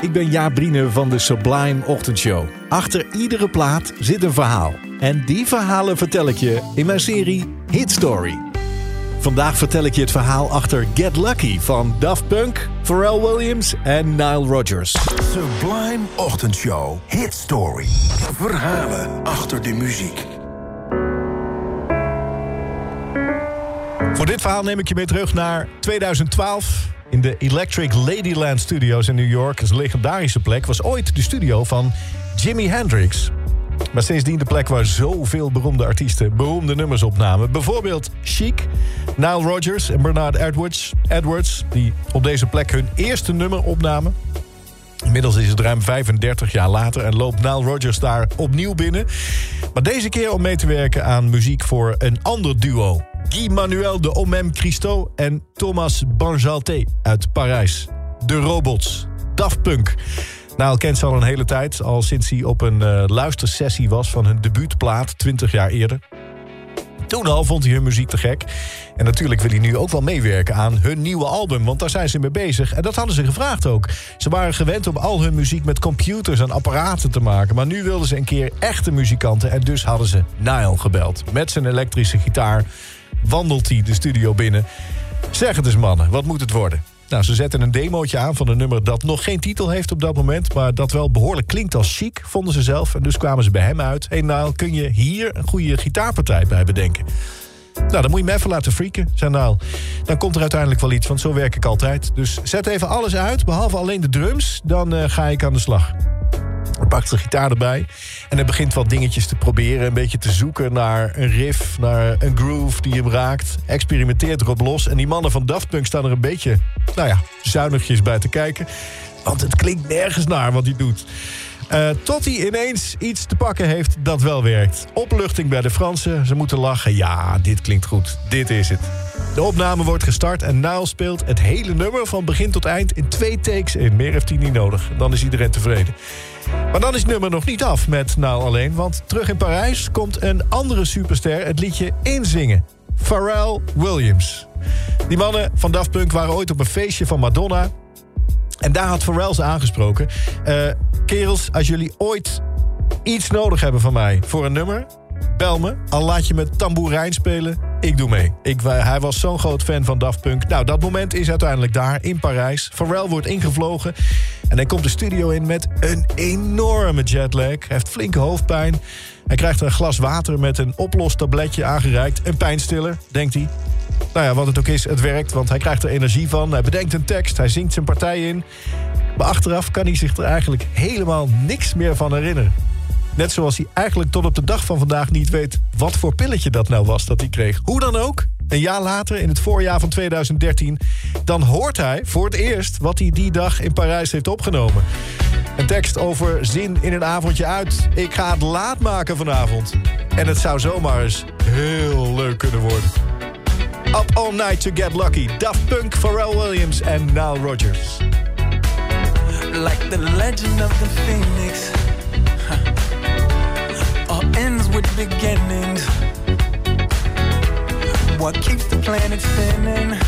Ik ben Jaap Brine van de Sublime Ochtendshow. Achter iedere plaat zit een verhaal. En die verhalen vertel ik je in mijn serie Hit Story. Vandaag vertel ik je het verhaal achter Get Lucky van Daft Punk, Pharrell Williams en Nile Rodgers. Sublime Ochtendshow. Hit Story. Verhalen achter de muziek. Voor dit verhaal neem ik je mee terug naar 2012. In de Electric Ladyland Studios in New York, een legendarische plek, was ooit de studio van Jimi Hendrix. Maar sindsdien de plek waar zoveel beroemde artiesten beroemde nummers opnamen. Bijvoorbeeld Chic, Nile Rodgers en Bernard Edwards, Edwards... die op deze plek hun eerste nummer opnamen. Inmiddels is het ruim 35 jaar later en loopt Nile Rodgers daar opnieuw binnen. Maar deze keer om mee te werken aan muziek voor een ander duo. Guy Manuel de Omem Christo en Thomas Banjalté uit Parijs. De Robots, Daft Punk. Nou, kent ze al een hele tijd, al sinds hij op een uh, luistersessie was van hun debuutplaat 20 jaar eerder. Toen al vond hij hun muziek te gek. En natuurlijk wil hij nu ook wel meewerken aan hun nieuwe album, want daar zijn ze mee bezig. En dat hadden ze gevraagd ook. Ze waren gewend om al hun muziek met computers en apparaten te maken. Maar nu wilden ze een keer echte muzikanten en dus hadden ze Nile gebeld. Met zijn elektrische gitaar wandelt hij de studio binnen. Zeg het eens mannen, wat moet het worden? Nou, ze zetten een demootje aan van een nummer dat nog geen titel heeft op dat moment... maar dat wel behoorlijk klinkt als chic, vonden ze zelf. En dus kwamen ze bij hem uit. Hé hey, kun je hier een goede gitaarpartij bij bedenken? Nou, dan moet je me even laten freaken, zei Naal. Dan komt er uiteindelijk wel iets, want zo werk ik altijd. Dus zet even alles uit, behalve alleen de drums. Dan uh, ga ik aan de slag. Hij pakt zijn gitaar erbij. En hij begint wat dingetjes te proberen. Een beetje te zoeken naar een riff, naar een groove die hem raakt. Experimenteert erop los. En die mannen van Daft Punk staan er een beetje, nou ja, zuinigjes bij te kijken. Want het klinkt nergens naar wat hij doet. Uh, tot hij ineens iets te pakken heeft dat wel werkt. Opluchting bij de Fransen. Ze moeten lachen. Ja, dit klinkt goed. Dit is het. De opname wordt gestart en Nile speelt het hele nummer van begin tot eind in twee takes in. Meer heeft hij niet nodig. Dan is iedereen tevreden. Maar dan is het nummer nog niet af met Nou alleen. Want terug in Parijs komt een andere superster het liedje inzingen. Pharrell Williams. Die mannen van Daft Punk waren ooit op een feestje van Madonna. En daar had Pharrell ze aangesproken. Uh, kerels, als jullie ooit iets nodig hebben van mij voor een nummer... bel me, al laat je me tamboerijn spelen, ik doe mee. Ik, hij was zo'n groot fan van Daft Punk. Nou, dat moment is uiteindelijk daar, in Parijs. Pharrell wordt ingevlogen en hij komt de studio in met een enorme jetlag. Hij heeft flinke hoofdpijn. Hij krijgt een glas water met een oplostabletje aangereikt. Een pijnstiller, denkt hij. Nou ja, wat het ook is, het werkt, want hij krijgt er energie van. Hij bedenkt een tekst, hij zingt zijn partij in. Maar achteraf kan hij zich er eigenlijk helemaal niks meer van herinneren. Net zoals hij eigenlijk tot op de dag van vandaag niet weet... wat voor pilletje dat nou was dat hij kreeg. Hoe dan ook, een jaar later, in het voorjaar van 2013... dan hoort hij voor het eerst wat hij die dag in Parijs heeft opgenomen. Een tekst over zin in een avondje uit. Ik ga het laat maken vanavond. En het zou zomaar eens heel leuk kunnen worden. Up All Night to Get Lucky. Daft Punk, Pharrell Williams en Nile Rodgers. Like the legend of the phoenix. What keeps the planet spinning?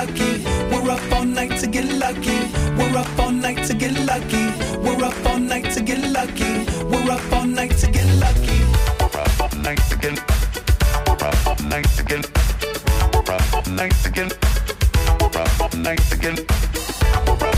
lucky. We're up all night to get lucky. We're up all night to get lucky. We're up all night to get lucky. We're up all night to get lucky. We're up all night to get. We're up all night to get. We're up all night to get. We're up all night to get. We're up